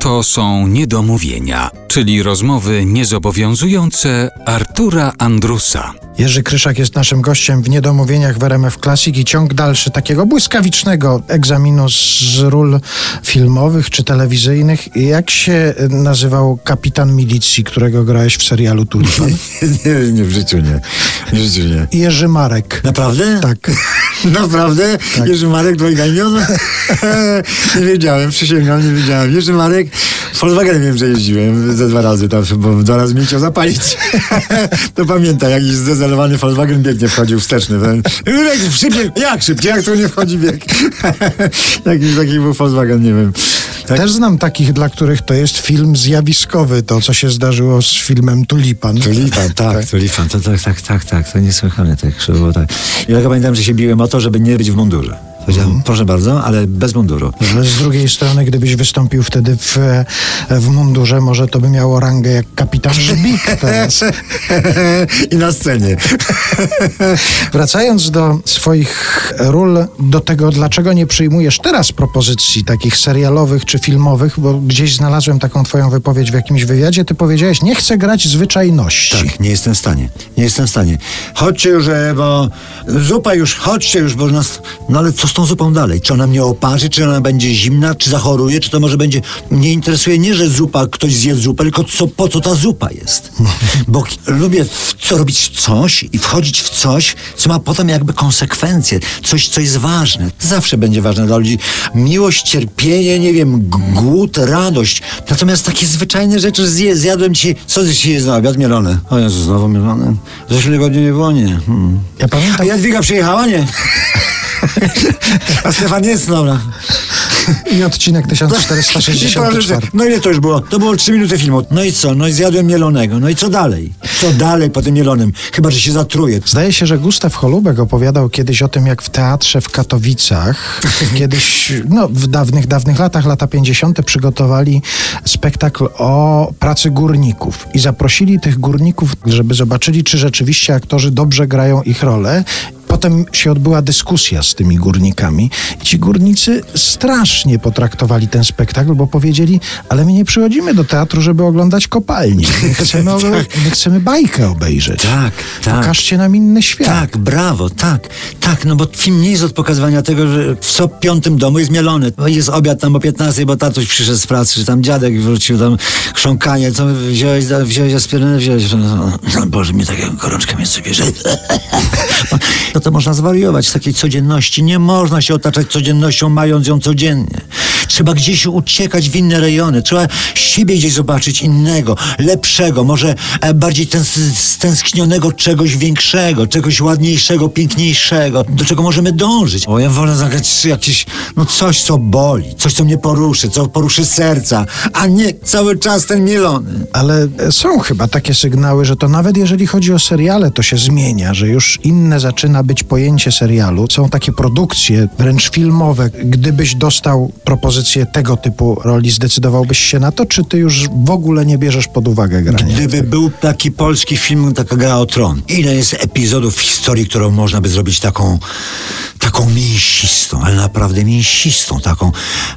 To są niedomówienia, czyli rozmowy niezobowiązujące Artura Andrusa. Jerzy Kryszak jest naszym gościem w Niedomówieniach w RMF Classic i ciąg dalszy takiego błyskawicznego egzaminu z ról filmowych czy telewizyjnych. Jak się nazywał kapitan milicji, którego grałeś w serialu Tulipan? Nie, nie, w życiu nie. W życiu nie. Jerzy Marek. Naprawdę? Tak. Naprawdę? Tak. Jerzy Marek, dwojga imion? nie wiedziałem, przysięgam, nie wiedziałem. Jerzy Marek, Volkswagen wiem, że jeździłem ze dwa razy tam, bo dwa razy mnie chciał zapalić. to pamiętam, jakiś zdezelowany Volkswagen biegnie wchodził wsteczny. Jak szybciej, jak szybciej, jak to nie wchodzi bieg? jakiś taki był Volkswagen, nie wiem. Tak? Też znam takich, dla których to jest film zjawiskowy, to co się zdarzyło z filmem Tulipan. Tulipan, tak, tulipan, to, tak, tak, tak, tak, to niesłychane tak, było tak. Ja pamiętam, że się biłem o to, żeby nie być w mundurze. Powiedziałem, proszę bardzo, ale bez munduru. Ale z drugiej strony, gdybyś wystąpił wtedy w, w mundurze, może to by miało rangę jak kapitan Żbik teraz. I na scenie. Wracając do swoich ról, do tego, dlaczego nie przyjmujesz teraz propozycji takich serialowych czy filmowych, bo gdzieś znalazłem taką twoją wypowiedź w jakimś wywiadzie, ty powiedziałeś, nie chcę grać zwyczajności. Tak, nie jestem w stanie. Nie jestem w stanie. Chodźcie już, bo zupa już, chodźcie już, bo nas... No ale co z tą zupą dalej? Czy ona mnie oparzy, czy ona będzie zimna, czy zachoruje, czy to może będzie... Mnie interesuje nie, że zupa, ktoś zje zupę, tylko co, po co ta zupa jest. Bo lubię w co robić coś i wchodzić w coś, co ma potem jakby konsekwencje. Coś, co jest ważne. Zawsze będzie ważne dla ludzi. Miłość, cierpienie, nie wiem, głód, radość. Natomiast takie zwyczajne rzeczy zje, zjadłem dzisiaj... Co dzisiaj jest na obiad? Mielone. O Jezu, znowu mielone. Zeszły tygodniu nie było, nie. Hmm. Ja pamiętam, A Jadwiga przyjechała? Nie. A Stefan jest? Dobra. i odcinek I 1464. proszę, No ile to już było? To było 3 minuty filmu. No i co? No i zjadłem mielonego. No i co dalej? Co dalej po tym mielonym? Chyba, że się zatruję. Zdaje się, że Gustaw Holubek opowiadał kiedyś o tym, jak w teatrze w Katowicach, kiedyś, no w dawnych, dawnych latach, lata 50., przygotowali spektakl o pracy górników. I zaprosili tych górników, żeby zobaczyli, czy rzeczywiście aktorzy dobrze grają ich rolę. Potem się odbyła dyskusja z tymi górnikami i ci górnicy strasznie potraktowali ten spektakl, bo powiedzieli, ale my nie przychodzimy do teatru, żeby oglądać kopalnie. My chcemy, my chcemy bajkę obejrzeć. Tak, tak. Pokażcie nam inny świat. Tak, brawo, tak, tak, no bo film nie jest od pokazywania tego, że w co piątym domu jest mielony. Jest obiad tam o 15, bo tatuś przyszedł z pracy, czy tam dziadek wrócił, tam chrząkanie, co wziąłeś, wziąłeś aspirynę, wziąłeś, no, no, Boże, mnie taką gorączkę mnie sobie bierze. No to można zwariować z takiej codzienności. Nie można się otaczać codziennością, mając ją codziennie. Trzeba gdzieś uciekać w inne rejony. Trzeba siebie gdzieś zobaczyć innego, lepszego, może e, bardziej tęs stęsknionego czegoś większego, czegoś ładniejszego, piękniejszego, do czego możemy dążyć. O, ja wolę zagrać jakieś, no coś, co boli, coś, co mnie poruszy, co poruszy serca, a nie cały czas ten mielony. Ale e, są chyba takie sygnały, że to nawet jeżeli chodzi o seriale, to się zmienia, że już inne zaczyna być pojęcie serialu. Są takie produkcje, wręcz filmowe. Gdybyś dostał propozycję tego typu roli, zdecydowałbyś się na to, czy ty już w ogóle nie bierzesz pod uwagę grania? Gdyby był taki polski film, taka gra o tron. Ile jest epizodów w historii, którą można by zrobić taką, taką mięsistą, ale naprawdę mięsistą, taką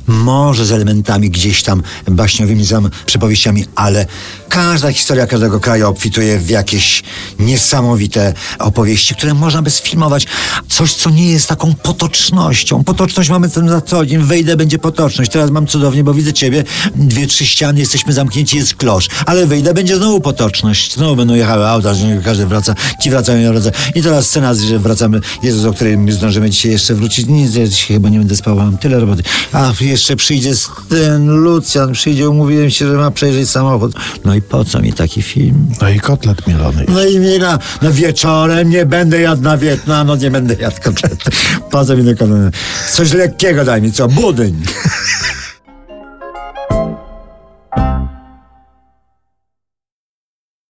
może z elementami gdzieś tam baśniowymi tam przypowieściami, ale każda historia każdego kraju obfituje w jakieś niesamowite opowieści, które można by sfilmować. Coś, co nie jest taką potocznością. Potoczność mamy ten za co dzień. Wejdę, będzie potoczność. Teraz mam cudownie, bo widzę ciebie. Dwie, trzy ściany, jesteśmy zamknięci, jest klosz. Ale wyjdę, będzie znowu potoczność. Znowu będą jechały auta, każdy wraca. Ci wracają, ja wracam. I teraz scena, że wracamy. Jezus, o której my zdążymy dzisiaj jeszcze wrócić. Nic, ja dzisiaj chyba nie będę spał, mam tyle roboty. A, jeszcze przyjdzie ten Lucjan, przyjdzie, umówiłem się, że ma przejrzeć samochód. No i po co mi taki film? No i kotlet mielony. No i mi na, no wieczorem nie będę jadł na Wietnam, no nie będę jadł kotletu. Po co mi tylko, coś lekkiego daj mi, co? Budyń.